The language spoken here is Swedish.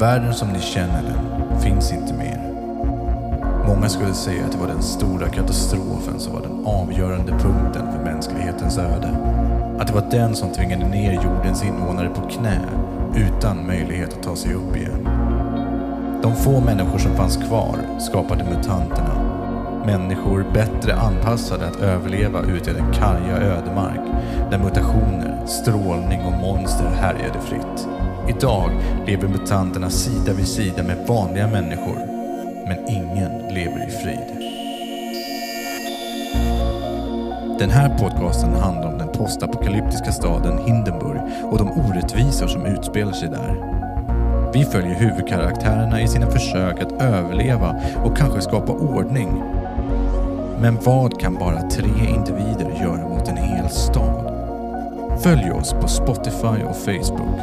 Världen som ni känner den finns inte mer. Många skulle säga att det var den stora katastrofen som var den avgörande punkten för mänsklighetens öde. Att det var den som tvingade ner jordens invånare på knä utan möjlighet att ta sig upp igen. De få människor som fanns kvar skapade mutanterna. Människor bättre anpassade att överleva ute i den karga ödemark där mutationer, strålning och monster härjade fritt. Idag lever mutanterna sida vid sida med vanliga människor, men ingen lever i frid. Den här podcasten handlar om den postapokalyptiska staden Hindenburg och de orättvisor som utspelar sig där. Vi följer huvudkaraktärerna i sina försök att överleva och kanske skapa ordning. Men vad kan bara tre individer göra mot en hel stad? Följ oss på Spotify och Facebook.